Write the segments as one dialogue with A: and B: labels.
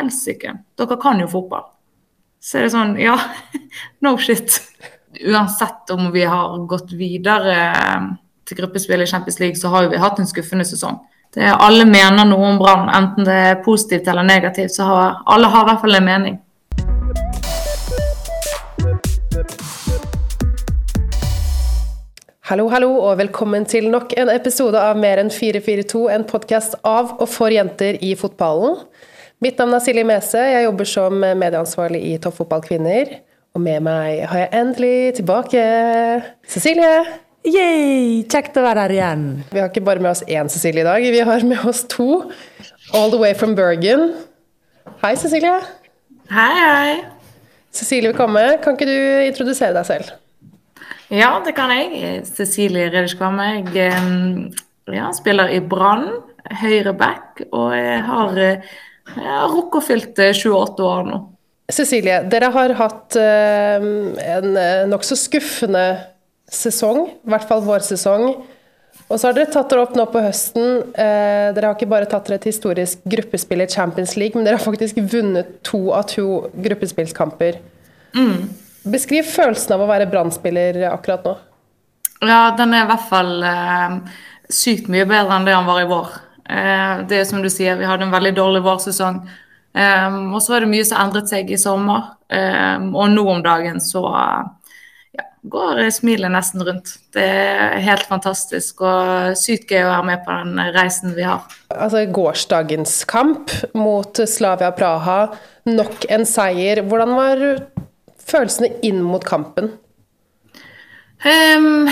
A: helsike, dere kan jo fotball. Så er det sånn, ja, no shit. Uansett om vi har gått videre til gruppespill i Champions League, så har jo vi hatt en skuffende sesong. Det er, alle mener noe om Brann, enten det er positivt eller negativt, så har alle har i hvert fall en mening.
B: Hallo, hallo, og velkommen til nok en episode av Mer enn 442, en podkast av og for jenter i fotballen. Mitt navn er Silje Mese, jeg jobber som medieansvarlig i Toppfotball Kvinner. Og med meg har jeg endelig tilbake Cecilie.
C: Yay! Kjekt å være her igjen.
B: Vi har ikke bare med oss én Cecilie i dag, vi har med oss to. All the way from Bergen. Hei, Cecilie.
A: Hei, hei.
B: Cecilie vil komme. Kan ikke du introdusere deg selv?
A: Ja, det kan jeg. Cecilie Redisch Kvamme. Jeg ja, spiller i Brann, høyre back, og jeg har jeg har rukket å fylle 28 år nå.
B: Cecilie, dere har hatt uh, en nokså skuffende sesong, i hvert fall vårsesong. Og så har dere tatt dere opp nå på høsten. Uh, dere har ikke bare tatt dere et historisk gruppespill i Champions League, men dere har faktisk vunnet to av to gruppespillskamper. Mm. Beskriv følelsen av å være brann akkurat nå.
A: Ja, den er i hvert fall eh, sykt mye bedre enn det han var i vår. Eh, det er som du sier, vi hadde en veldig dårlig vårsesong. Eh, og så er det mye som endret seg i sommer. Eh, og nå om dagen så ja, går smilet nesten rundt. Det er helt fantastisk og sykt gøy å være med på den reisen vi har.
B: Altså Gårsdagens kamp mot Slavia Praha, nok en seier. Hvordan var følelsene inn mot kampen?
A: Um,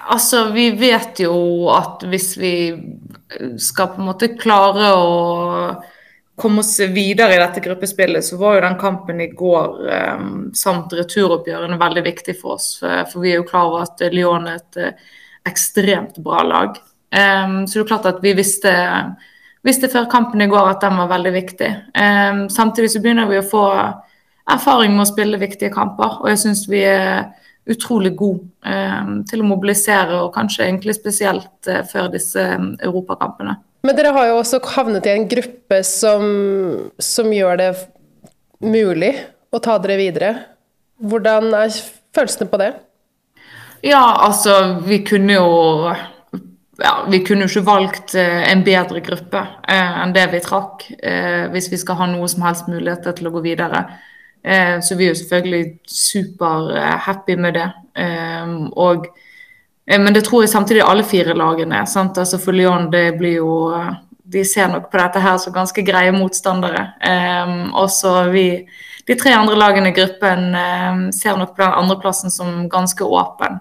A: altså, vi vet jo at hvis vi skal på en måte klare å komme oss videre i dette gruppespillet, så var jo den kampen i går um, samt returoppgjørene veldig viktig for oss. For, for, vi er jo klar over at Lyon er et uh, ekstremt bra lag. Um, så det er klart at vi visste, visste før kampen i går at den var veldig viktig. Um, samtidig så begynner vi å få erfaring med å spille viktige kamper. Og jeg syns vi er utrolig god eh, til å mobilisere, og kanskje egentlig spesielt eh, før disse eh, europakampene.
B: Men dere har jo også havnet i en gruppe som, som gjør det mulig å ta dere videre. Hvordan er følelsene på det?
A: Ja, altså vi kunne jo ja, Vi kunne jo ikke valgt eh, en bedre gruppe eh, enn det vi trakk, eh, hvis vi skal ha noe som helst muligheter til å gå videre. Eh, så vi er jo selvfølgelig super-happy med det. Eh, og, eh, men det tror jeg samtidig alle fire lagene. Sant? Altså For Lyon det blir jo De ser nok på dette her som ganske greie motstandere. og så vi De tre andre lagene i gruppen ser nok på den andreplassen som ganske åpen.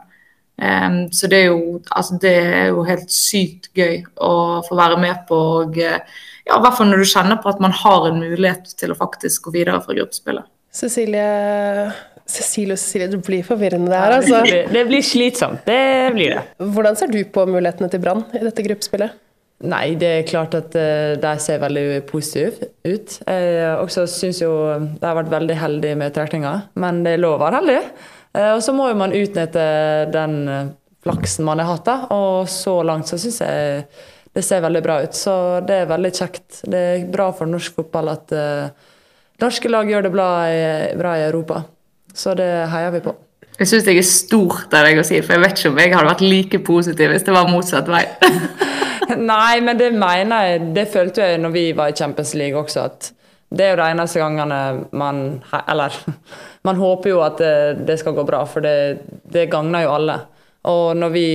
A: Så det er, jo, altså det er jo helt sykt gøy å få være med på. Og, ja, I hvert fall når du kjenner på at man har en mulighet til å faktisk gå videre fra gruppespillet.
B: Cecilie Cecilie og Cecilie, det blir forvirrende det her, altså.
C: Det, det blir slitsomt, det blir det.
B: Hvordan ser du på mulighetene til Brann i dette gruppespillet?
C: Nei, det er klart at uh, de ser veldig positive ut. Jeg også syns jo de har vært veldig heldige med trekninga, men det er lov å være heldig. Uh, og så må jo man utnytte den flaksen man har hatt, da. Og så langt så syns jeg det ser veldig bra ut. Så det er veldig kjekt. Det er bra for norsk fotball at uh, norske lag gjør det bra i, bra i Europa. Så det heier vi på.
A: Jeg syns jeg er stort av deg å si, for jeg vet ikke om jeg hadde vært like positiv hvis det var motsatt vei.
C: Nei, men det mener jeg Det følte jeg når vi var i Champions League også, at det er jo de eneste gangene man Eller man håper jo at det, det skal gå bra, for det, det gagner jo alle. Og når vi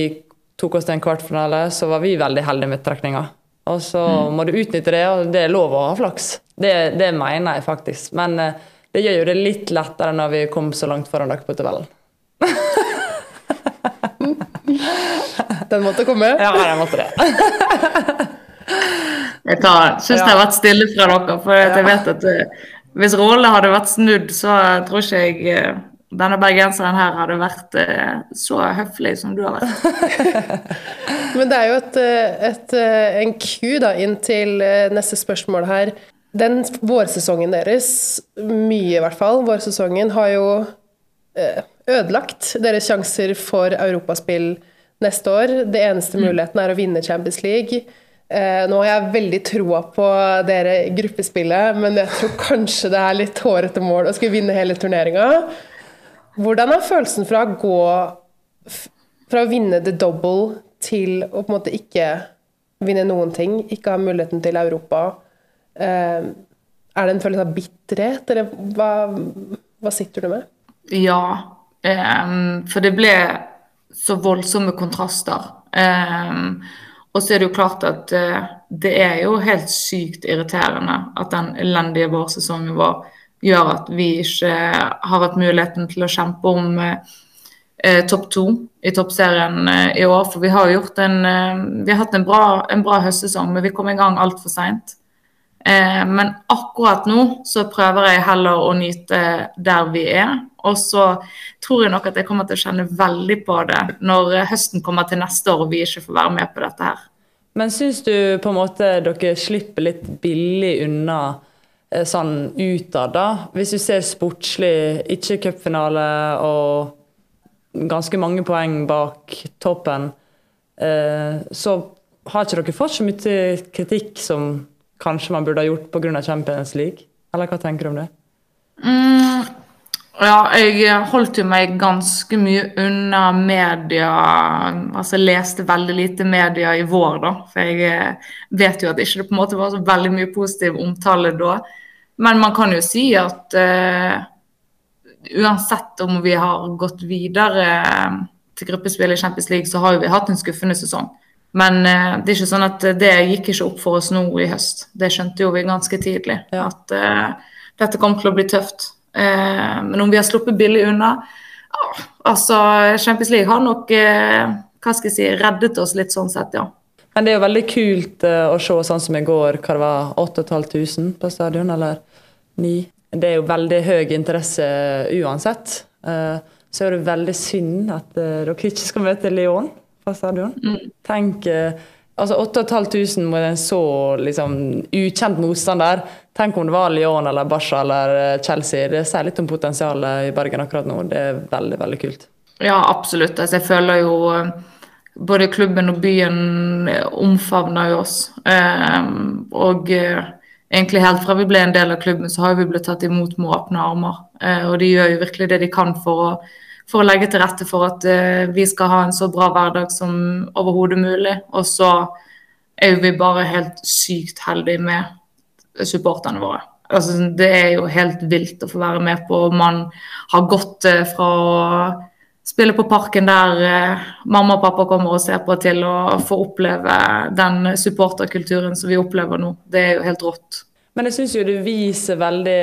C: tok oss til en kvartfinale, så var vi veldig heldige med trekninga. Og så mm. må du utnytte det, og det er lov å ha flaks. Det, det mener jeg faktisk. Men uh, det gjør jo det litt lettere når vi kom så langt foran dere på tabellen.
B: den måtte komme?
C: Ja, den måtte det.
A: jeg syns ja. det har vært stille fra dere, for jeg vet at uh, hvis rollene hadde vært snudd, så tror ikke jeg uh, denne bergenseren her hadde vært eh, så høflig som du har vært.
B: Men det er jo et, eh, et, eh, en ku da, inn til eh, neste spørsmål her. Den vårsesongen deres, mye i hvert fall, vårsesongen har jo ødelagt deres sjanser for europaspill neste år. Det eneste mm. muligheten er å vinne Champions League. Eh, nå har jeg veldig troa på dere i gruppespillet, men jeg tror kanskje det er litt hårete mål å skulle vinne hele turneringa. Hvordan er følelsen fra å gå fra å vinne the double til å på en måte ikke vinne noen ting, ikke ha muligheten til Europa? Eh, er det en følelse av bitterhet, eller hva, hva sitter du med?
A: Ja, um, for det ble så voldsomme kontraster. Um, og så er det jo klart at uh, det er jo helt sykt irriterende at den elendige vårsesongen vår gjør at vi ikke har hatt muligheten til å kjempe om uh, topp to i toppserien uh, i år. For vi har jo gjort en, vi har hatt en bra, en bra høstsesong, men vi kom i gang altfor seint. Eh, men akkurat nå så prøver jeg heller å nyte der vi er. Og så tror jeg nok at jeg kommer til å kjenne veldig på det når høsten kommer til neste år og vi ikke får være med på dette her.
C: Men syns du på en måte dere slipper litt billig unna eh, sånn utad, da? Hvis du ser sportslig, ikke cupfinale og ganske mange poeng bak toppen, eh, så har ikke dere fått så mye kritikk som kanskje man burde ha gjort pga. Champions League? Eller hva tenker du om det?
A: Mm, ja, jeg holdt jo meg ganske mye unna media. Altså jeg leste veldig lite media i vår, da. For jeg eh, vet jo at ikke det på en måte var så veldig mye positiv omtale da. Men man kan jo si at uh, uansett om vi har gått videre til gruppespill i Champions League, så har jo vi hatt en skuffende sesong. Men uh, det er ikke sånn at det gikk ikke opp for oss nå i høst. Det skjønte jo vi ganske tidlig. Ja. At uh, dette kom til å bli tøft. Uh, men om vi har sluppet billig unna Altså, Champions League har nok hva skal jeg si, reddet oss litt sånn sett, ja.
C: Men det er jo veldig kult å se sånn som i går, hva det var 8500 på stadion, eller 9. Det er jo veldig høy interesse uansett. Så er det veldig synd at dere ikke skal møte Lyon på stadion. Mm. Tenk eh, altså 8500 mot en så liksom, ukjent motstander. Tenk om det var Lyon eller Barca eller eh, Chelsea. Det sier litt om potensialet i Bergen akkurat nå. Det er veldig, veldig kult.
A: Ja, absolutt. Altså, jeg føler jo eh, både klubben og byen omfavner jo oss. og egentlig helt fra vi ble en del av klubben, så har vi blitt tatt imot med åpne armer. og de gjør jo virkelig det de kan for å for å legge til rette for at uh, vi skal ha en så bra hverdag som overhodet mulig. Og så er vi bare helt sykt heldige med supporterne våre. Altså, det er jo helt vilt å få være med på. Man har gått uh, fra å spille på parken der uh, mamma og pappa kommer og ser på, til å få oppleve den supporterkulturen som vi opplever nå. Det er jo helt rått.
C: Men jeg syns jo det viser veldig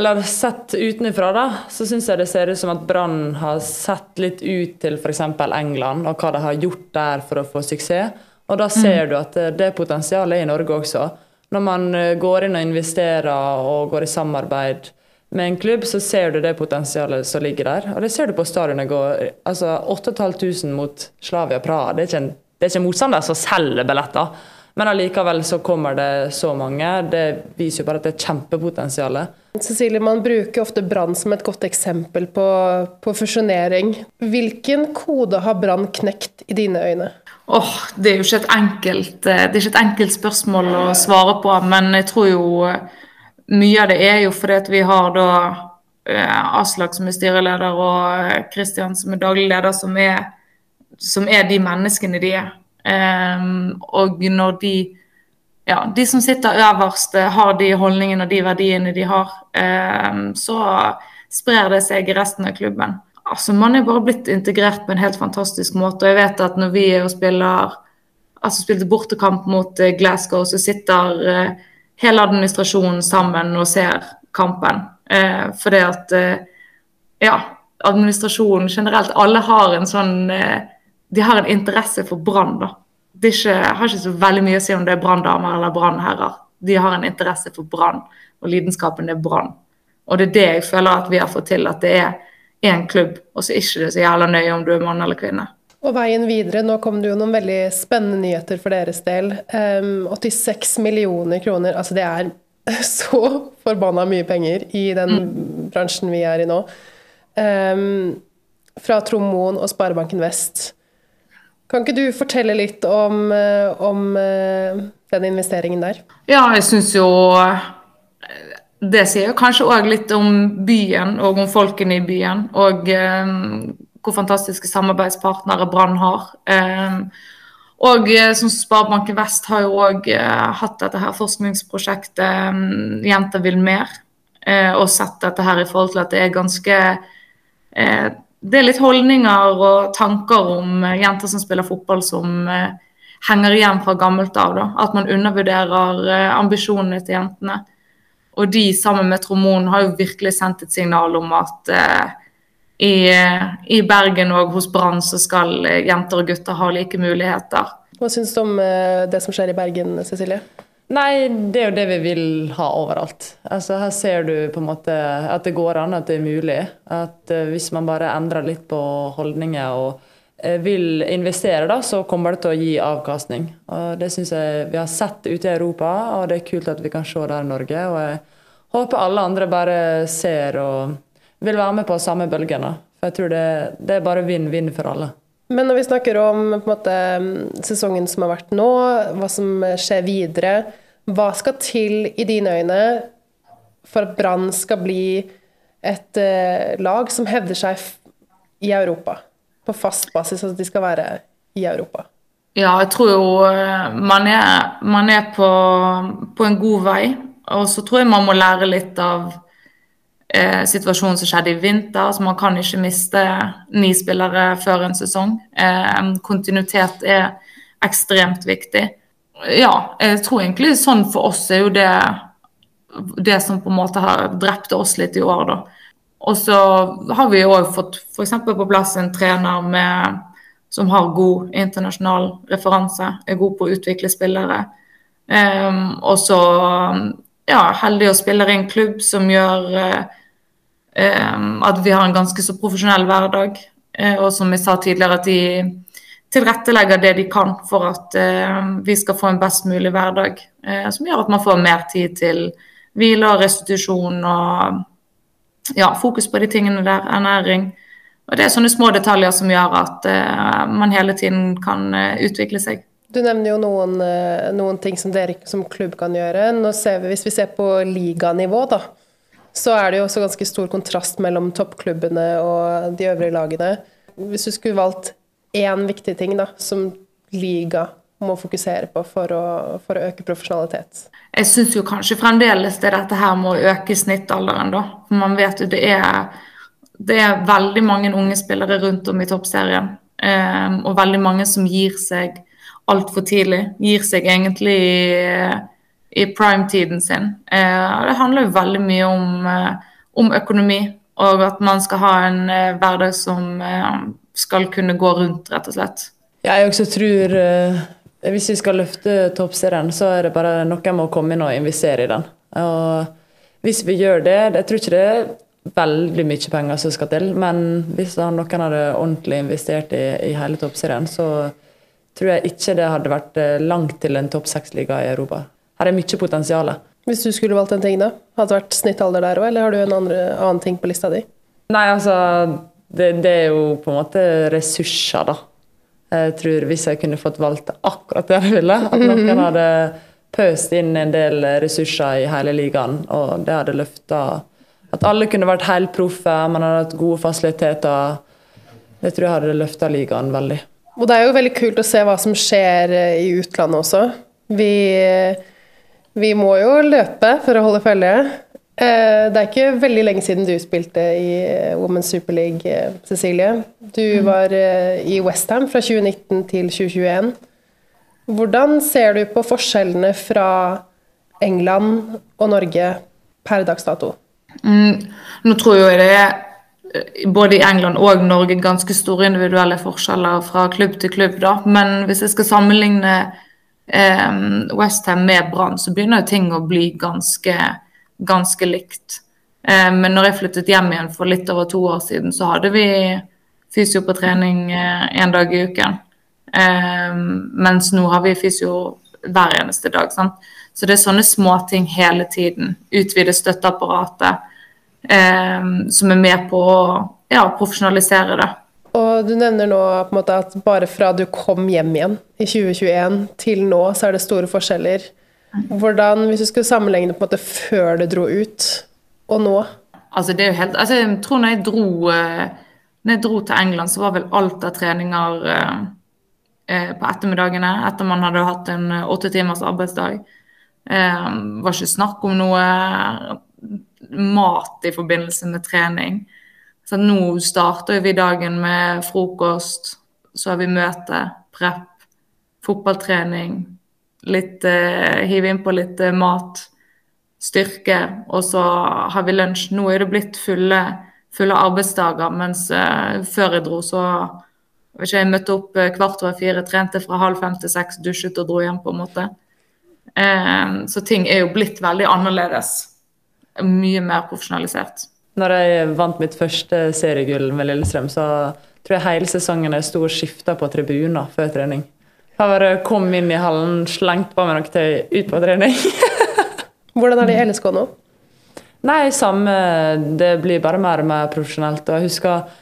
C: eller sett utenfra, da, så syns jeg det ser ut som at Brann har sett litt ut til f.eks. England, og hva de har gjort der for å få suksess. Og da ser mm. du at det, potensialet er i Norge også. Når man eh, går inn og investerer og går i samarbeid med en klubb, så ser du det potensialet som ligger der. Og det ser du på stadionet går. Altså 8500 mot Slavia Praha. Det er ikke en, det er ikke en motstander som selger billetter. Men allikevel så kommer det så mange. Det viser jo bare at det er kjempepotensial.
B: Cecilie, man bruker ofte Brann som et godt eksempel på, på fusjonering. Hvilken kode har Brann knekt i dine øyne?
A: Oh, det er jo ikke et enkelt, eh, det er ikke et enkelt spørsmål å svare på, men jeg tror jo eh, mye av det er jo fordi at vi har da eh, Aslak som er styreleder og Kristian som er daglig leder, som er, som er de menneskene de er. Um, og når de ja, de som sitter øverst, eh, har de holdningene og de verdiene de har, um, så sprer det seg i resten av klubben. Altså, Man er bare blitt integrert på en helt fantastisk måte. og jeg vet at når vi er og spiller altså spilte bortekamp mot uh, Glasgow, så sitter uh, hele administrasjonen sammen og ser kampen. Fordi at ja, administrasjonen generelt, alle har en sånn de har en interesse for Brann. da. Det ikke, har ikke så veldig mye å si om det er branndamer eller brannherrer. De har en interesse for Brann, og lidenskapen er Brann. Og det er det jeg føler at vi har fått til, at det er én klubb, og så er det ikke så jævla nøye om du er mann eller kvinne.
B: Og veien videre, nå kom det jo noen veldig spennende nyheter for deres del. Um, 86 millioner kroner, altså det er så forbanna mye penger i den mm. bransjen vi er i nå. Um, fra Trond Moen og Sparebanken Vest. Kan ikke du fortelle litt om, om den investeringen der?
A: Ja, jeg syns jo Det sier kanskje òg litt om byen og om folkene i byen. Og hvor fantastiske samarbeidspartnere Brann har. Og som Sparebanken Vest har jo òg hatt dette her forskningsprosjektet Jenter vil mer. Og sett dette her i forhold til at det er ganske Det er litt holdninger og tanker om jenter som spiller fotball som henger igjen fra gammelt av. Da. At man undervurderer ambisjonene til jentene. Og de sammen med Tromon har jo virkelig sendt et signal om at i, i Bergen og hos Brann så skal jenter og gutter ha like muligheter.
B: Hva syns du om det som skjer i Bergen, Cecilie?
C: Nei, det er jo det vi vil ha overalt. Altså, her ser du på en måte at det går an, at det er mulig. At uh, hvis man bare endrer litt på holdninger og uh, vil investere, da, så kommer det til å gi avkastning. Og Det syns jeg vi har sett ute i Europa, og det er kult at vi kan se det i Norge. Og jeg håper alle andre bare ser og vil være med på samme bølgene. For jeg tror det, det er bare vinn-vinn for alle.
B: Men når vi snakker om måte, sesongen som har vært nå, hva som skjer videre, hva skal til i dine øyne for at Brann skal bli et uh, lag som hevder seg i Europa? På fast basis, at de skal være i Europa?
A: Ja, jeg tror jo eh, man er, man er på, på en god vei. Og så tror jeg man må lære litt av eh, situasjonen som skjedde i vinter. så man kan ikke miste ni spillere før en sesong. Eh, kontinuitet er ekstremt viktig. Ja, jeg tror egentlig sånn for oss er jo det det som på en måte har drept oss litt i år, da. Og så har vi òg fått f.eks. på plass en trener med, som har god internasjonal referanse, er god på å utvikle spillere. Um, og så ja, heldig å spille i en klubb som gjør uh, at vi har en ganske så profesjonell hverdag. Eh, og som jeg sa tidligere, at de tilrettelegger det de kan for at ehm, vi skal få en best mulig hverdag. Eh, som gjør at man får mer tid til hvile og restitusjon og ja, fokus på de tingene der. Ernæring. Og Det er sånne små detaljer som gjør at uh, man hele tiden kan utvikle seg.
B: Du nevner jo noen, noen, ting som dere som klubb kan gjøre. Nå ser vi, hvis vi ser på liganivå, da, så er det jo også ganske stor kontrast mellom toppklubbene og de øvrige lagene. Hvis du skulle valgt én viktig ting da, som liga må fokusere på for å, for å øke profesjonalitet?
A: Jeg syns jo kanskje fremdeles det dette her med å øke snittalderen, da. For man vet jo det er, det er veldig mange unge spillere rundt om i toppserien. Um, og veldig mange som gir seg altfor tidlig. Gir seg egentlig i prime-tiden sin. Eh, det handler jo veldig mye om, eh, om, økonomi, og at man skal ha en eh, hverdag som skal kunne gå rundt, rett og slett.
C: Jeg også tror hvis vi skal løfte toppserien, så er det bare noen må komme inn og investere i den. Og hvis vi gjør det Jeg tror ikke det er veldig mye penger som skal til, men hvis noen hadde ordentlig investert i, i hele toppserien, så tror jeg ikke det hadde vært langt til en topp seks-liga i Europa her er mye potensial.
B: Hvis du skulle valgt en ting, da? Hadde det vært snittalder der òg, eller har du en andre, annen ting på lista di?
C: Nei, altså det, det, er jo på en måte ressurser, da. Jeg tror hvis jeg kunne fått valgt akkurat det jeg ville, at noen hadde pøst inn en del ressurser i hele ligaen, og det hadde løfta At alle kunne vært helproffe, man hadde hatt gode fasiliteter. Det tror jeg hadde løfta ligaen veldig.
B: Og det er jo veldig kult å se hva som skjer i utlandet også. Vi vi må jo løpe for å holde følge. Eh, det er ikke veldig lenge siden du spilte i eh, Women's Super League, eh, Cecilie. Du mm. var i Westham fra 2019 til 2021. Hvordan ser du på forskjellene fra England og Norge per dags dato?
A: Mm, nå tror jeg det er både i England og Norge ganske store individuelle forskjeller fra klubb til klubb. Da. Men hvis jeg skal sammenligne eh, Westham med Brann, så begynner ting å bli ganske, ganske likt. Eh, men når jeg flyttet hjem igjen for litt over to år siden, så hadde vi fysio på trening én eh, dag i uken. Eh, mens nå har vi fysio hver eneste dag. Sant? Så det er sånne småting hele tiden. Utvide støtteapparatet. Eh, som er med på å ja, profesjonalisere det.
B: Og du nevner nå på en måte at bare fra du kom hjem igjen i 2021 til nå, så er det store forskjeller. Hvordan, Hvis du skulle sammenligne på en måte før du dro ut, og nå?
A: Altså, det er jo helt Altså, jeg tror når jeg dro eh, når jeg dro til England, så var vel alt av treninger eh, eh på ettermiddagene etter man hadde hatt en eh, åtte timers arbeidsdag. Eh, var ikke snakk om noe mat i forbindelse med trening. Så nå starter vi dagen med frokost, så har vi møte, prep, fotballtrening, litt eh, hive innpå litt eh, mat, styrke, og så har vi lunsj. Nå er det blitt fulle, fulle arbeidsdager, mens eh, før jeg dro, så jeg møtte opp eh, kvart over fire, trente fra halv fem til seks, dusjet og dro hjem, på en måte. Eh, så ting er jo blitt veldig annerledes. Mye mer profesjonalisert.
C: Når jeg vant mitt første seriegull med Lillestrøm, så tror jeg hele sesongen jeg sto og skifta på tribuner før trening. Jeg bare kom inn i hallen, slengte på meg noe tøy, ut på trening.
B: Hvordan er det i LSK nå?
C: Nei, samme. Det blir bare mer og mer profesjonelt. Og jeg husker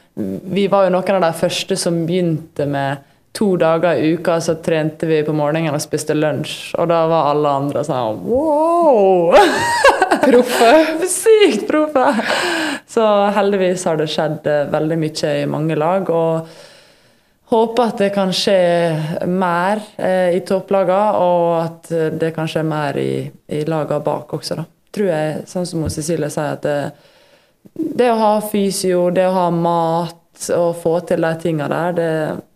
C: vi var jo noen av de første som begynte med to dager i uka så trente vi på morgenen og spiste lunsj. Og da var alle andre sånn wow!
B: Proffe.
C: Sykt proffe! Så heldigvis har det skjedd eh, veldig mye i mange lag. og Håper at det kan skje mer eh, i topplagene, og at det kan skje mer i, i lagene bak også. da. Tror jeg, sånn som Cecilie sier, at det, det å ha fysio, det å ha mat å få til de tingene der, det,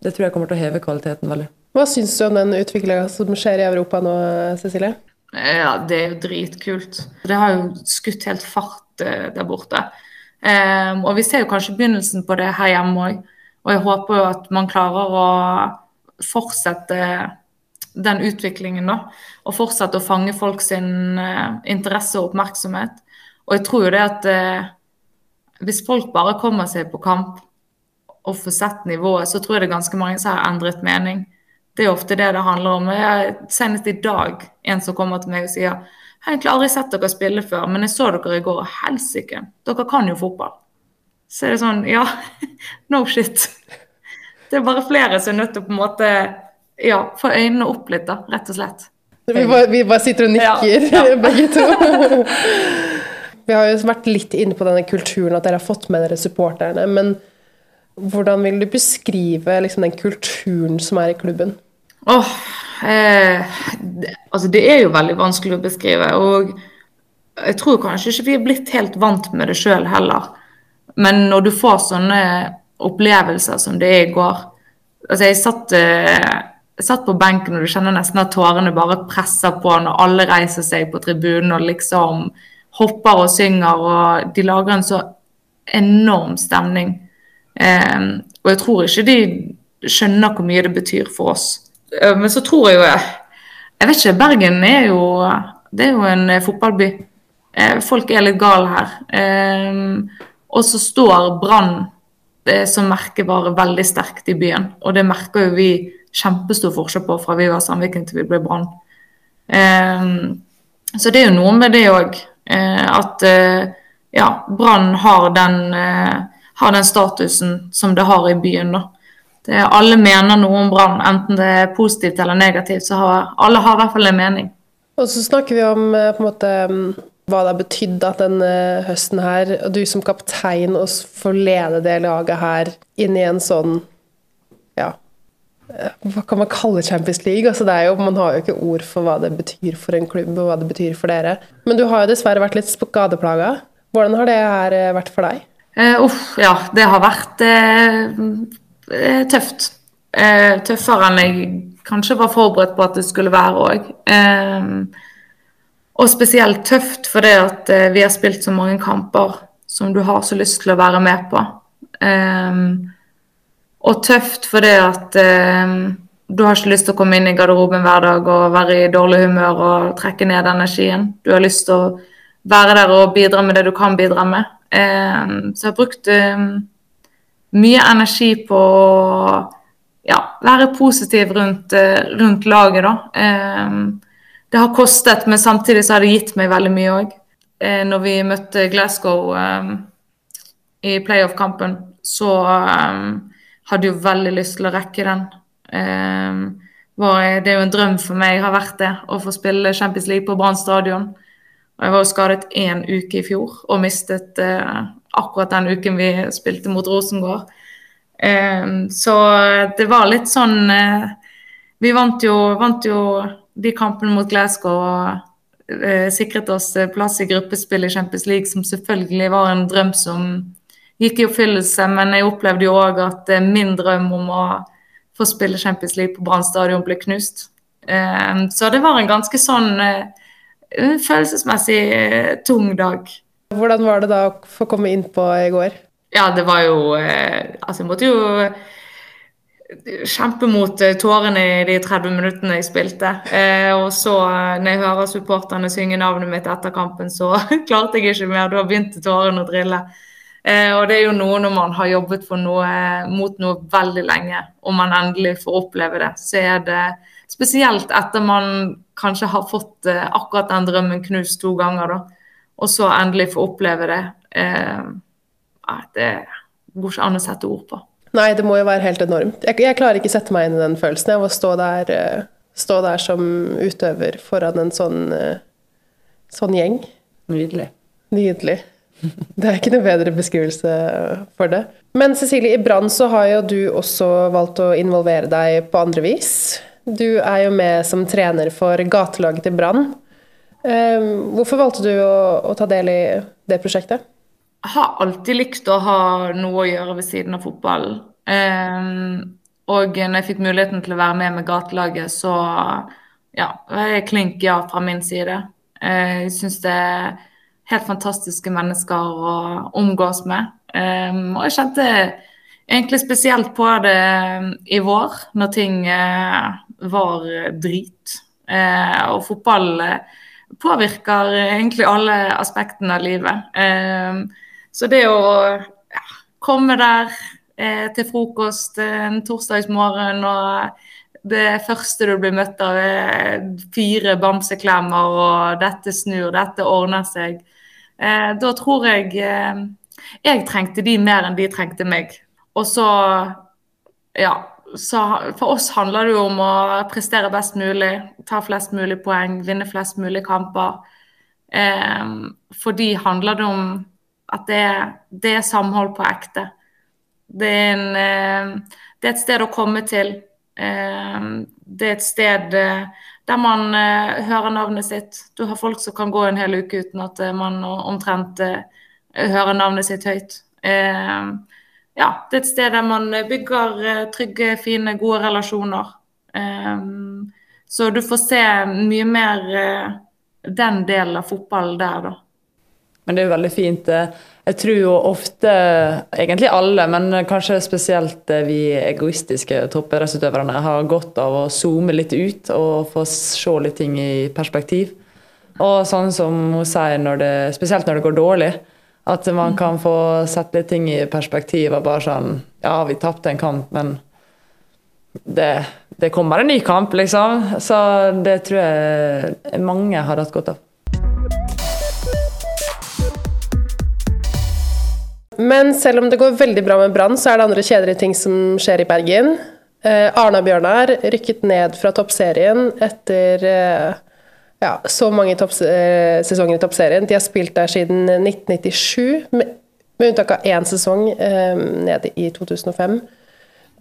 C: det, tror jeg kommer til å heve kvaliteten veldig.
B: Hva syns du om den utviklinga som skjer i Europa nå, Cecilie?
A: Ja, det er jo dritkult. Det har jo skutt helt fart eh, der borte. Um, og vi ser jo kanskje begynnelsen på det her hjemme òg. Og jeg håper jo at man klarer å fortsette den utviklingen, da. Og fortsette å fange folk sin uh, interesse og oppmerksomhet. Og jeg tror jo det at uh, hvis folk bare kommer seg på kamp og får sett nivået, så tror jeg det er ganske mange som har endret mening. Det er ofte det det handler om. Jeg, senest i dag en som kommer til meg og sier jeg har egentlig aldri sett dere spille før, men jeg så dere i går, og helsike, dere kan jo fotball. Så er det sånn, ja, no shit. Det er bare flere som er nødt til å på en måte ja, få øynene opp litt, da, rett og slett.
B: Vi bare, vi bare sitter og nikker, ja, ja. begge to. vi har jo vært litt inne på denne kulturen, at dere har fått med dere supporterne. men hvordan vil du beskrive liksom, den kulturen som er i klubben?
A: Oh, eh, det, altså det er jo veldig vanskelig å beskrive. Og jeg tror kanskje ikke vi er blitt helt vant med det sjøl heller. Men når du får sånne opplevelser som det er i går altså Jeg satt, eh, jeg satt på benken, og du kjenner nesten at tårene bare presser på når alle reiser seg på tribunen og liksom hopper og synger. Og de lager en så enorm stemning. Um, og jeg tror ikke de skjønner hvor mye det betyr for oss. Uh, men så tror jeg jo Jeg vet ikke, Bergen er jo, det er jo en uh, fotballby. Folk er litt gale her. Um, og så står Brann som merkevare veldig sterkt i byen. Og det merker jo vi kjempestor forskjell på fra vi var Sandviken til vi ble Brann. Um, så det er jo noe med det òg. at ja, Brann har den har den statusen som det har i byen. da. Det, alle mener noe om Brann, enten det er positivt eller negativt. så har Alle har i hvert fall en mening.
B: Og så snakker vi om eh, på en måte, mm, hva det har betydd at denne høsten her, og du som kaptein og få lede det laget her inn i en sånn ja, eh, hva kan man kalle Champions League? Altså jo, man har jo ikke ord for hva det betyr for en klubb og hva det betyr for dere. Men du har jo dessverre vært litt skadeplaga. Hvordan har det her eh, vært for deg?
A: Uh, uff, ja. Det har vært uh, tøft. Uh, tøffere enn jeg kanskje var forberedt på at det skulle være òg. og spesielt tøft fordi at vi har spilt så mange kamper som du har så lyst til å være med på. og tøft fordi at du har ikke lyst til å komme inn i garderoben hver dag og være i dårlig humør og trekke ned energien. Du har lyst til å være der og bidra med det du kan bidra med. Ehm, så jeg har brukt ehm, mye energi på å ja, være positiv rundt, eh, rundt laget, da. Det har kostet, men samtidig så har det gitt meg veldig mye òg. Eh, når vi møtte Glasgow i playoff-kampen, så hadde jo veldig lyst til å rekke den. Eh, det er jo en drøm for meg, har vært det, å få spille Champions League på Brann stadion. Jeg var skadet én uke i fjor og mistet eh, akkurat den uken vi spilte mot Rosengård. Eh, så det var litt sånn eh, Vi vant jo, vant jo, de kampene mot Glasgow og eh, sikret oss plass i gruppespill i Champions League, som selvfølgelig var en drøm som gikk i oppfyllelse. Men jeg opplevde jo òg at min drøm om å få spille Champions League på Brann stadion ble knust. Eh, så det var en ganske sånn eh, følelsesmessig eh, tung dag.
B: Hvordan var det da å få komme innpå i går?
A: Ja, det var jo Altså, jeg måtte jo kjempe mot tårene i de 30 minuttene jeg spilte. Eh, og så, når jeg hører supporterne synge navnet mitt etter kampen, så klarte jeg ikke mer. Da begynte tårene å drille. Eh, og det er jo noe når man har jobbet noe, mot noe veldig lenge, og man endelig får oppleve det, så er det spesielt etter man kanskje har fått eh, akkurat den drømmen knust to ganger, da, og så endelig få oppleve det. Eh, det går ikke an å sette ord på.
B: Nei, det må jo være helt enormt. Jeg, jeg klarer ikke sette meg inn i den følelsen av å stå der, eh, stå der som utøver foran en sånn, sånn gjeng.
C: Nydelig.
B: Nydelig. Det er ikke noe bedre beskrivelse for det. Men Cecilie, i Brann så har jo du også valgt å involvere deg på andre vis. Du er jo med som trener for gatelaget til Brann. Ehm, hvorfor valgte du å, å, ta del i det prosjektet?
A: Jeg har alltid likt å ha noe å gjøre ved siden av fotballen. Um, og når jeg fikk muligheten til å være med med gatelaget, så ja, jeg klink ja fra min side. Jeg syns det er helt fantastiske mennesker å omgås med. Og jeg kjente egentlig spesielt på det i vår, når ting uh, var drit. Uh, og fotball uh, påvirker egentlig alle aspektene av livet. Um, så det å ja, komme der til frokost en torsdagsmorgen og det første du blir møtt av, er fire bamseklemmer og 'dette snur, dette ordner seg'. Eh, da tror jeg eh, jeg trengte de mer enn de trengte meg. Og så Ja. Så for oss handler det jo om å prestere best mulig, ta flest mulig poeng, vinne flest mulig kamper. Eh, for de handler det om at det, det er samhold på ekte. Det er, en, eh, det er et sted å komme til. Eh, det er et sted eh, der man uh, hører navnet sitt. Du har folk som kan gå en hel uke uten at uh, man omtrent hører navnet sitt høyt. Ja, det er et sted der man bygger trygge, fine, gode relasjoner. så du får se mye mer den delen av fotballen der, da.
C: Men det er jo veldig fint. Jeg tror jo ofte, egentlig alle, men kanskje spesielt vi egoistiske toppidrettsutøverne, har godt av å zoome litt ut og få se litt ting i perspektiv. Og sånn som hun sier, når det, spesielt når det går dårlig, at man kan få sett litt ting i perspektiv og bare sånn Ja, vi tapte en kamp, men det, det kommer en ny kamp, liksom. Så det tror jeg mange har hatt godt av.
B: Men selv om det går veldig bra med Brann, så er det andre kjedelige ting som skjer i Bergen. Eh, Arna-Bjørnar rykket ned fra toppserien etter eh, ja, så mange eh, sesonger i toppserien. De har spilt der siden 1997, med, med unntak av én sesong eh, nede i 2005.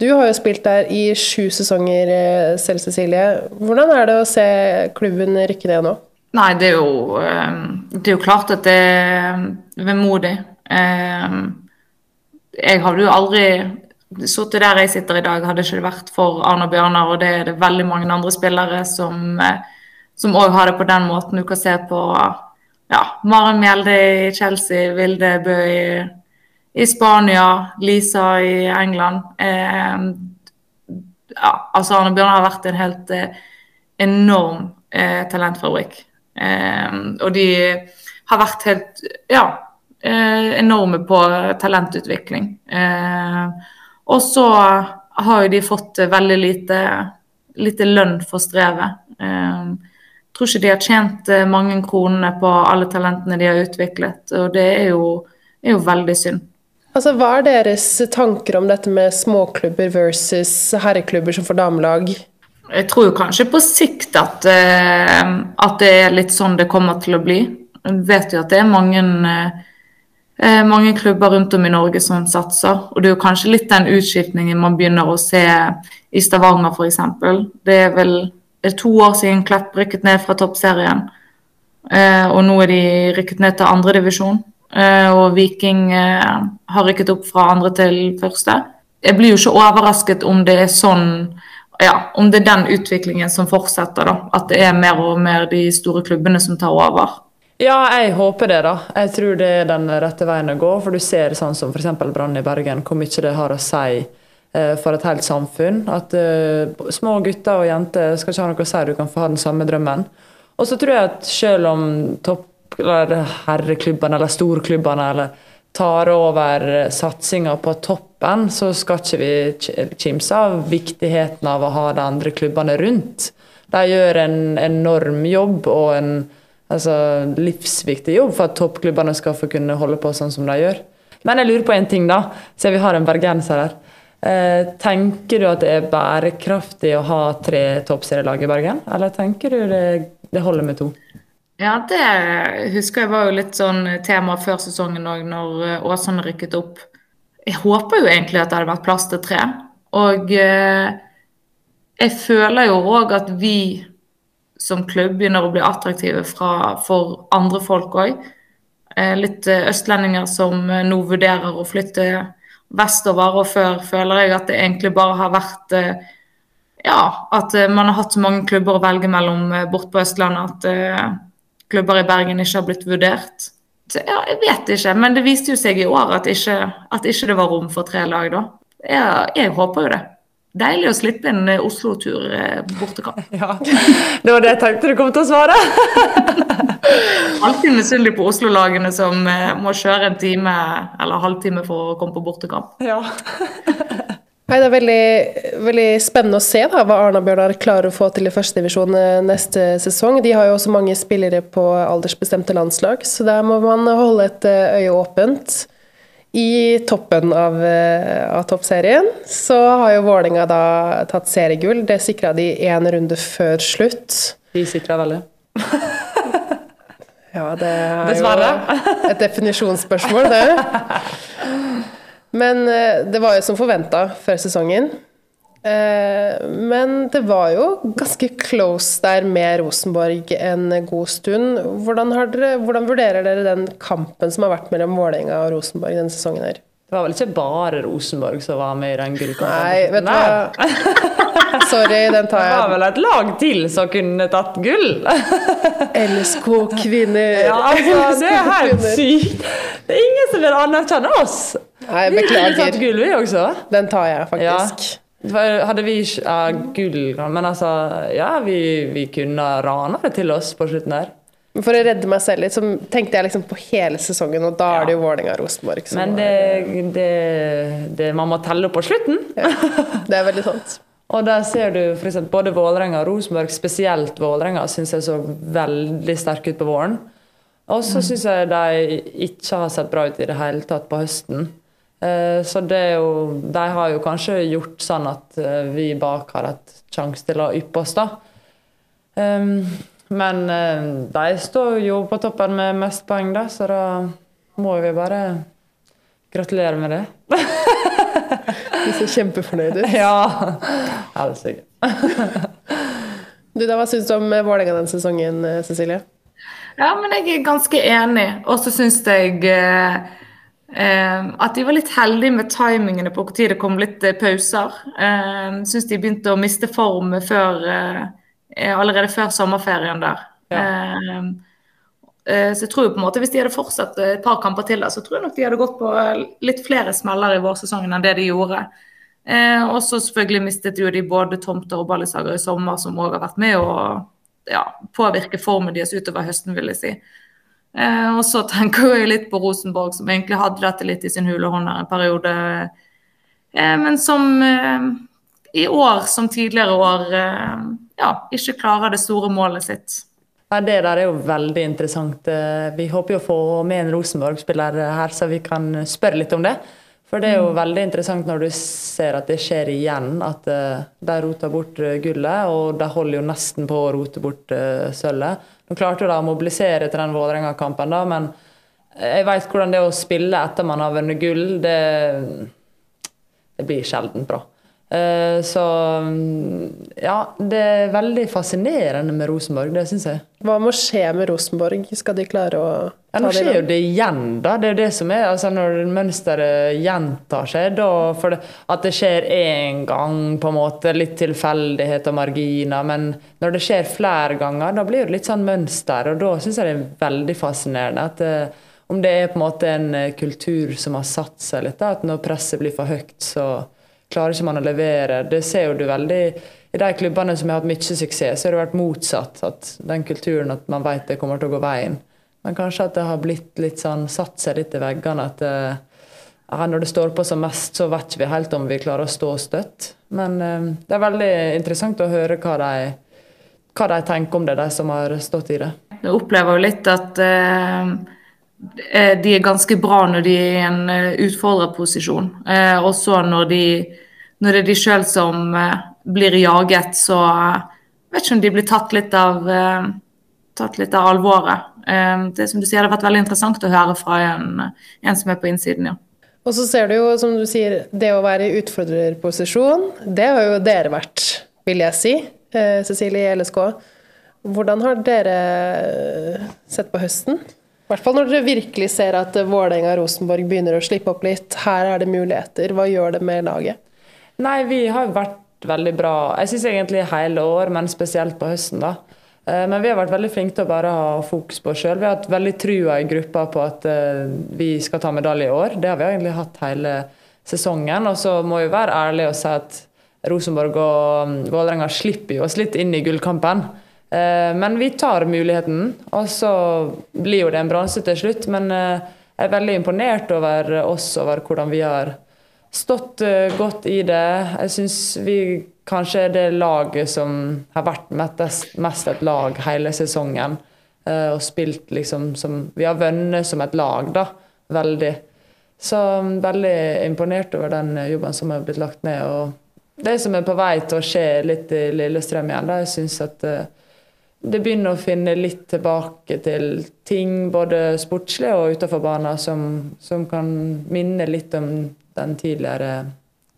B: Du har jo spilt der i sju sesonger eh, selv, Cecilie. Hvordan er det å se klubben rykke ned nå?
A: Nei, det er jo, eh, det er jo klart at det er vemodig. Jeg hadde jo aldri sittet der jeg sitter i dag, hadde ikke det vært for Arne og Bjørnar. Og det er det veldig mange andre spillere som òg eh, har det på den måten. Du kan se på ja, Maren Mjelde i Chelsea, Vilde Bø i, i Spania, Lisa i England. Eh, ja, altså Arne Bjørnar har vært en helt eh, enorm eh, talentfabrikk. Ehm, og de har vært helt Ja eh, enorme på talentutvikling. Eh, og så har jo de fått veldig lite, lite lønn for strevet. Eh, tror ikke de har tjent eh, mange kronene på alle talentene de har utviklet, og det er jo, er jo veldig synd.
B: Altså, Hva er deres tanker om dette med småklubber versus herreklubber som får damelag?
A: Jeg tror jo kanskje på sikt at, eh, at det er litt sånn det kommer til å bli. Jeg vet jo at det er mange, eh, mange klubber rundt om i Norge som satser. Og det er jo kanskje litt den utskiftningen man begynner å se i Stavanger f.eks. Det er vel to år siden Klepp rykket ned fra toppserien. Eh, og nå er de rykket ned til andredivisjon. Eh, og Viking eh, har rykket opp fra andre til første. Jeg blir jo ikke overrasket om det er sånn ja, om det er den utviklingen som fortsetter. da, At det er mer og mer de store klubbene som tar over.
C: Ja, jeg håper det. da. Jeg tror det er den rette veien å gå. For du ser sånn som f.eks. Brann i Bergen, hvor mye det har å si for et helt samfunn. At uh, små gutter og jenter skal ikke ha noe å si, du kan få ha den samme drømmen. Og så tror jeg at selv om topp, eller herreklubbene eller storklubbene eller tar over satsinga på toppen, så skal ikke vi kimse av viktigheten av å ha de andre klubbene rundt. De gjør en enorm jobb og en altså, livsviktig jobb for at toppklubbene skal få kunne holde på sånn som de gjør. Men jeg lurer på en ting, da, siden vi har en bergenser her. Eh, tenker du at det er bærekraftig å ha tre toppserielag i Bergen, eller tenker du det, det holder med to?
A: Ja, det husker jeg var jo litt sånn tema før sesongen òg, når eh, Åsane rykket opp. Jeg håper jo egentlig at det hadde vært plass til tre. Og eh, jeg føler jo òg at vi som klubb begynner å bli attraktive fra, for andre folk òg. Eh, litt eh, østlendinger som nå vurderer å flytte vestover, og før føler jeg at det egentlig bare har vært eh, ja, at man har hatt så mange klubber å velge mellom bort på Østlandet at klubber i Bergen ikke har blitt vurdert. Så, ja, jeg vet ikke, men det viste jo seg i år at ikke, at ikke det var rom for tre lag, da. Jeg, jeg håper jo det. Deilig å slippe en eh, Oslo-tur eh, bortekamp.
C: Ja, det var det jeg tenkte du kom til å svare.
A: Alltid misunnelig på Oslo-lagene som eh, må kjøre en time eller halvtime for å komme på bortekamp.
C: Ja.
B: Nei, Det er veldig, veldig, spennende å se da, hva Arna-Bjørnar klarer å få til i førstedivisjon neste sesong. De har jo også mange spillere på aldersbestemte landslag, så der må man holde et øye åpent. I toppen av, eh, av toppserien så har jo Vålerenga da tatt seriegull. Det sikra de én runde før slutt.
C: De sikra veldig.
B: ja, det er Dessverre. jo et definisjonsspørsmål, det. Men eh, det var jo som forventa før sesongen. Eh, men det var jo ganske close der med Rosenborg en god stund. Hvordan, dere, hvordan vurderer dere den kampen som har vært mellom Vålerenga og Rosenborg denne sesongen? her?
C: Det var vel ikke bare Rosenborg som var med i den gullkampen?
B: Nei, vet du hva. Sorry, den tar jeg.
C: Det var vel et lag til som kunne tatt gull?
B: LSK kvinner.
C: Ja, altså, det er helt sykt. Det er ingen som vil anerkjenne oss.
B: Nei, beklager. Vi
C: tatt gull, vi også.
B: Den tar jeg faktisk.
C: Ja. Hadde vi ikke ja, gull Men altså, ja, vi, vi kunne rana det til oss på slutten der.
B: For å redde meg selv litt, så tenkte jeg liksom på hele sesongen, og da er det jo Vålerenga-Rosenborg Rosenborg
C: Men det, det, det, man må telle på slutten.
B: Ja, det er veldig sant.
C: og der ser du f.eks. både Vålerenga og Rosenborg, spesielt Vålerenga, syns jeg så veldig sterke ut på våren. Og så mm. syns jeg de ikke har sett bra ut i det hele tatt på høsten. Eh, så det er jo De har jo kanskje gjort sånn at eh, vi bak har hatt sjanse til å yppe oss, da. Um, men eh, de står jo på toppen med mest poeng, da, så da må vi bare gratulere med det.
B: du ser kjempefornøyd ut.
C: Ja. Helt sikkert.
B: du, da, hva syns du om Vålerenga den sesongen, Cecilie?
A: Ja, men jeg er ganske enig. Og så syns jeg at de var litt heldige med timingene på når det kom litt eh, pauser. Eh, syns de begynte å miste form før eh, Eh, allerede før sommerferien der. Ja. Eh, eh, så jeg tror på en måte Hvis de hadde fortsatt et par kamper til, så tror jeg nok de hadde gått på litt flere smeller i vårsesongen enn det de gjorde. Eh, og så selvfølgelig mistet jo de både Tomter og Ballisager i sommer, som òg har vært med å ja, påvirke formen deres utover høsten, vil jeg si. Eh, og så tenker jeg litt på Rosenborg, som egentlig hadde dette litt i sin hule hånd en periode. Eh, men som i år som tidligere år ja, ikke klarer det store målet sitt.
C: Det der er jo veldig interessant. Eh, vi håper jo å få med en Rosenborg-spiller her, så vi kan spørre litt om det. For det er jo veldig interessant når du ser at det skjer igjen, at uh, de roter bort uh, gullet, og de holder jo nesten på å rote bort uh, sølvet. Nå klarte de å mobilisere til den Vålerenga-kampen, da, men jeg vet hvordan det er å spille etter man har vunnet gull. Det, det blir sjelden bra. Eh, så ja, det er veldig fascinerende med Rosenborg, det syns jeg.
B: Hva må skje med Rosenborg? Skal de klare å
C: ta ja, Nå skjer jo det igjen, da. Det er jo det som er. altså Når mønsteret gjentar seg, da for det, At det skjer én gang, på en måte, litt tilfeldighet og marginer. Men når det skjer flere ganger, da blir det litt sånn mønster. Og da syns jeg det er veldig fascinerende. at det, eh, om det er på en måte en eh, kultur som har satt seg litt, da, at når presset blir for høyt, så klarer ikke man å levere. Det ser jo du veldig I de klubbene som har hatt mye suksess, så har det vært motsatt. At den kulturen at man vet det kommer til å gå veien. Men kanskje at det har blitt litt sånn, satt seg litt i veggene. at eh, Når det står på som mest, så vet vi helt om vi klarer å stå støtt. Men um, det er veldig interessant å høre hva de, hva de tenker om det, de som har stått i det.
A: Jeg opplever jo litt at uh de er ganske bra når de er i en utfordrerposisjon. Eh, også når de når det er de sjøl som blir jaget, så vet ikke om de blir tatt litt av, tatt litt av alvoret. det som du sier, det har vært veldig interessant å høre fra en, en som er på innsiden, ja.
B: Og så ser du jo, som du sier, det å være i utfordrerposisjon, det har jo dere vært, vil jeg si, Cecilie i LSK. Hvordan har dere sett på høsten? Hvert fall når dere virkelig ser at Vålerenga og Rosenborg begynner å slippe opp litt. Her er det muligheter. Hva gjør det med laget?
C: Nei, vi har vært veldig bra. Jeg syns egentlig hele år, men spesielt på høsten, da. Eh, men vi har vært veldig flinke til å bare ha fokus på oss sjøl. Vi har hatt veldig trua i gruppa på at eh, vi skal ta medalje i år. Det har vi egentlig hatt hele sesongen. Og så må vi være ærlige og si at Rosenborg og mm, Vålerenga slipper jo oss litt inn i gullkampen. Eh, men vi tar muligheten, og så blir jo det en bronse til slutt. Men jeg er veldig imponert over oss, over hvordan vi har stått uh, godt i det. Jeg syns vi kanskje er det laget som har vært mest, et lag hele sesongen. Og spilt liksom som Vi har vunnet som et lag, da. Veldig. Så um, veldig imponert over den jobben som har blitt lagt ned. Og det som er på vei til å skje litt i Lillestrøm igjen, da. Jeg syns at det begynner å finne litt tilbake til ting, både sportslige og utenfor banen, som, som kan minne litt om den tidligere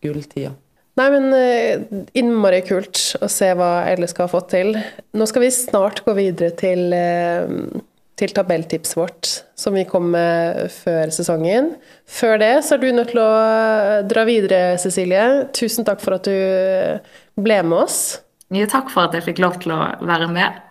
C: gulltida.
B: Nei, men eh, innmari kult å se hva LSK har fått til. Nå skal vi snart gå videre til, eh, til tabelltipset vårt, som vi kom med før sesongen. Før det så er du nødt til å eh, dra videre, Cecilie. Tusen takk for at du ble med oss.
A: Mye takk for at jeg fikk lov til å være med.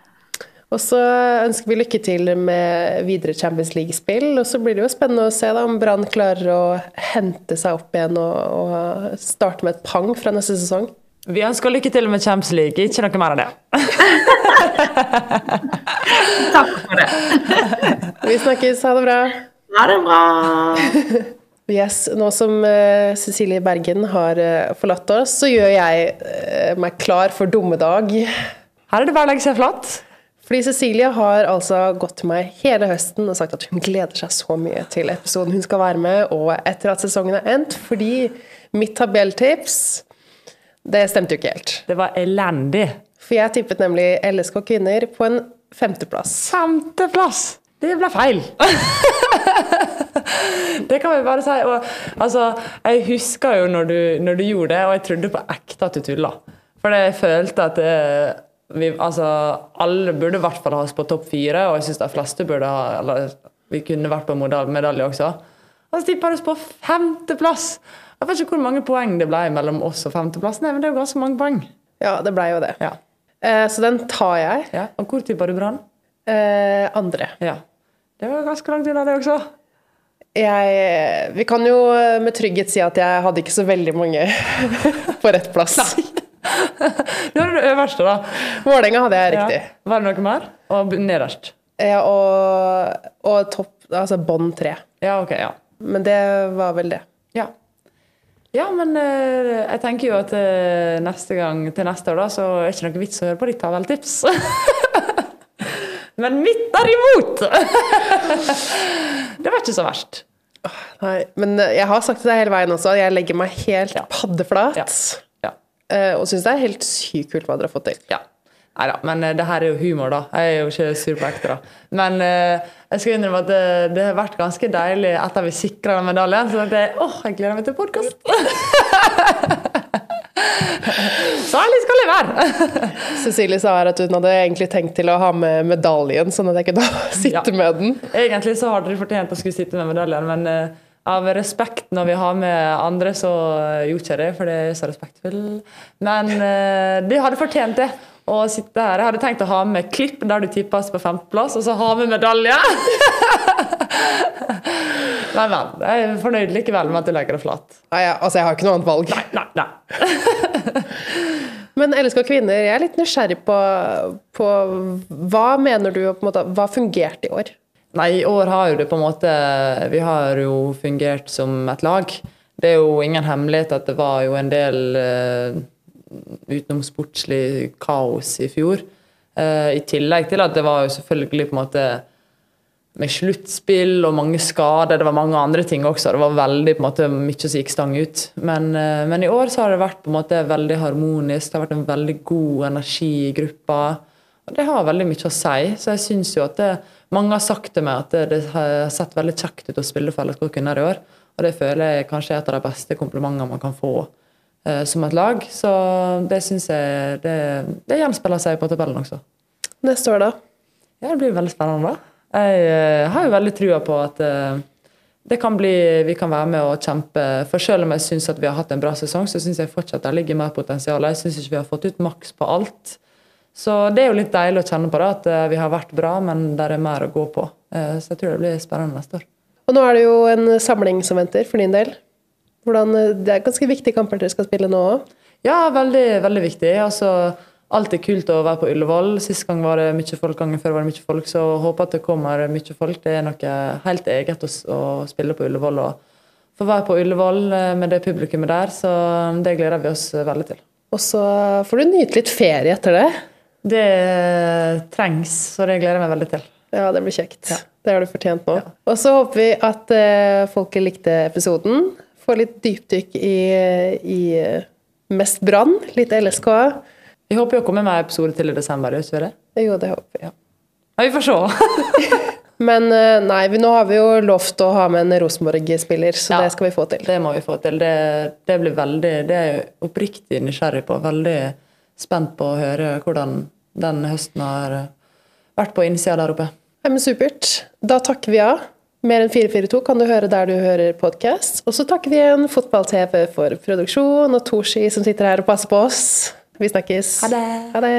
B: Og så ønsker vi lykke til med videre Champions League-spill. Og så blir det jo spennende å se da, om Brann klarer å hente seg opp igjen og, og, starte med et pang fra neste sesong.
C: Vi ønsker lykke til med Champions League, ikke noe mer enn det.
A: Takk for det.
B: vi snakkes. Ha det bra.
A: Ha det bra.
B: Yes, Nå som uh, Cecilie Bergen har uh, forlatt oss, så gjør jeg uh, meg klar for dummedag.
C: Her er det bare å legge seg flatt.
B: Fordi Cecilie har altså gått til meg hele høsten og sagt at hun gleder seg så mye til episoden hun skal være med, og etter at sesongen er endt, fordi mitt tabelltips det stemte jo ikke helt.
C: Det var elendig.
B: For jeg tippet nemlig LSK kvinner på en femteplass.
C: Femteplass! Det ble feil! det kan vi bare si. Og, altså, jeg husker jo når du, når du, gjorde det, og jeg trodde på ekte at du tulla. For jeg følte at det, vi, altså, alle burde i hvert fall ha oss på topp fire, og jeg syns de fleste burde ha eller vi kunne vært på medalje også. Og så tippa oss på femteplass! Jeg vet ikke hvor mange poeng det ble mellom oss og femteplass, Nei, men det er jo ganske mange poeng.
B: Ja, det ble jo det.
C: Ja.
B: Eh, så den tar jeg.
C: Ja. Og hvor tippa du Brann?
B: Eh, andre.
C: Ja. Det var ganske langt unna, det også.
B: Jeg, vi kan jo med trygghet si at jeg hadde ikke så veldig mange på rett plass.
C: Nei. Du er det øverste, da.
B: Vålerenga hadde jeg riktig. Ja.
C: Var det noe mer? Og nederst?
B: Ja, og, og topp Altså bånn tre.
C: Ja, ok, ja.
B: Men det var vel det.
C: Ja. Ja, men uh, jeg tenker jo at uh, neste gang, til neste år da, så er det ikke noe vits å høre på ditt tabelltips. men mitt derimot! det var ikke så verst.
B: Nei, men eh, jeg har sagt det hele veien også. Jeg legger meg helt
C: Ja.
B: paddeflat.
C: Ja.
B: Eh, Og syns det er helt sykt kult hva dere har fått til.
C: Ja. Nei da, men eh, det her er jo humor, da. Jeg er jo ikke sur på ekte, da. Men eh, jeg skal innrømme at det, det har vært ganske deilig etter vi sikra den medaljen. Så tenkte jeg åh, jeg gleder meg til podkast! så ærlig skal jeg være!
B: Cecilie sa her at hun hadde egentlig tenkt til å ha med medaljen, sånn at jeg kunne sitte
C: Ja.
B: med den.
C: Egentlig så hadde de fortjent å skulle sitte med medaljen, men eh, av respekt når vi har med andre, så gjorde jeg det, for det er så respektfull. Men eh, de hadde fortjent det. Å sitte her. Jeg hadde tenkt å ha med klipp der du tippes på femteplass, og så ha med medalje! men, men. Jeg er fornøyd likevel med at du legger det flat.
B: Nei, altså, jeg har ikke noe annet valg.
C: Nei, nei.
B: Men LSK Kvinner, jeg er litt nysgjerrig på, på Hva mener du på en måte, hva fungerte i år?
C: Nei, i år har jo det på en måte Vi har jo fungert som et lag. Det er jo ingen hemmelighet at det var jo en del uh, utenomsportslig kaos i fjor. Uh, I tillegg til at det var jo selvfølgelig på en måte med sluttspill og mange skader. Det var mange andre ting også. Det var veldig på en måte mye som gikk stang ut. Men, uh, men i år så har det vært på en måte veldig harmonisk. Det har vært en veldig god energi i gruppa. Og det har veldig mye å si. Så jeg syns jo at det, mange har sagt til meg at det, har sett veldig kjekt ut å spille for LSK kvinner i år. Og det føler jeg kanskje er et av de beste komplimentene man kan få eh, som et lag. Så det syns jeg det, det gjenspeiler seg på tabellen også.
B: Neste år, da?
C: Ja, det blir veldig spennende, da. Jeg eh, har jo veldig trua på at eh, det kan bli, vi kan være med og kjempe. For selv om jeg syns vi har hatt en bra sesong, så syns jeg fortsatt det ligger mer potensial. Jeg syns ikke vi har fått ut maks på alt. Så det er jo litt deilig å kjenne på det, at eh, vi har vært bra, men det er mer å gå på. Eh, Så jeg tror det blir spennende neste år.
B: Og nå er det jo en samling som venter, for din del. Hvordan, eh, det er ganske viktige kamper dere skal spille nå òg.
C: Ja, veldig, veldig viktig. Altså, alt er kult å være på Ullevål. Sist gang var det mye folk, gangen før var det mye folk, så håper at det kommer mye folk. Det er noe helt eget å, å spille på Ullevål og få være på Ullevål med det publikummet der, så det gleder vi oss veldig til.
B: Og så får du nyte litt ferie etter det.
C: Det trengs, så det gleder jeg meg veldig til.
B: Ja, det blir kjekt. Det har du fortjent nå. Og så håper vi at uh, folket likte episoden. Får litt dypdykk i, i eh, mest brann, litt LSK.
C: Vi håper jo å komme med en episode til i desember, ikke det?
B: Jo, det håper vi.
C: Ja, ja vi får se.
B: Men eh, nei, vi, nå har vi jo lovt å ha med en Rosenborg-spiller, så
C: Ja.
B: det skal vi få til.
C: Det må vi få til. Det, det blir veldig Det er jeg oppriktig nysgjerrig på. Veldig spent på å høre hvordan den høsten har vært på innsida der oppe.
B: Ja, men supert. Da takker vi av. Mer enn 442 kan du høre der du hører podkast. Og så takker vi igjen Fotball-TV for produksjon, og Toshi som sitter her og passer på oss. Vi snakkes.
C: Ha det.
B: Ha det.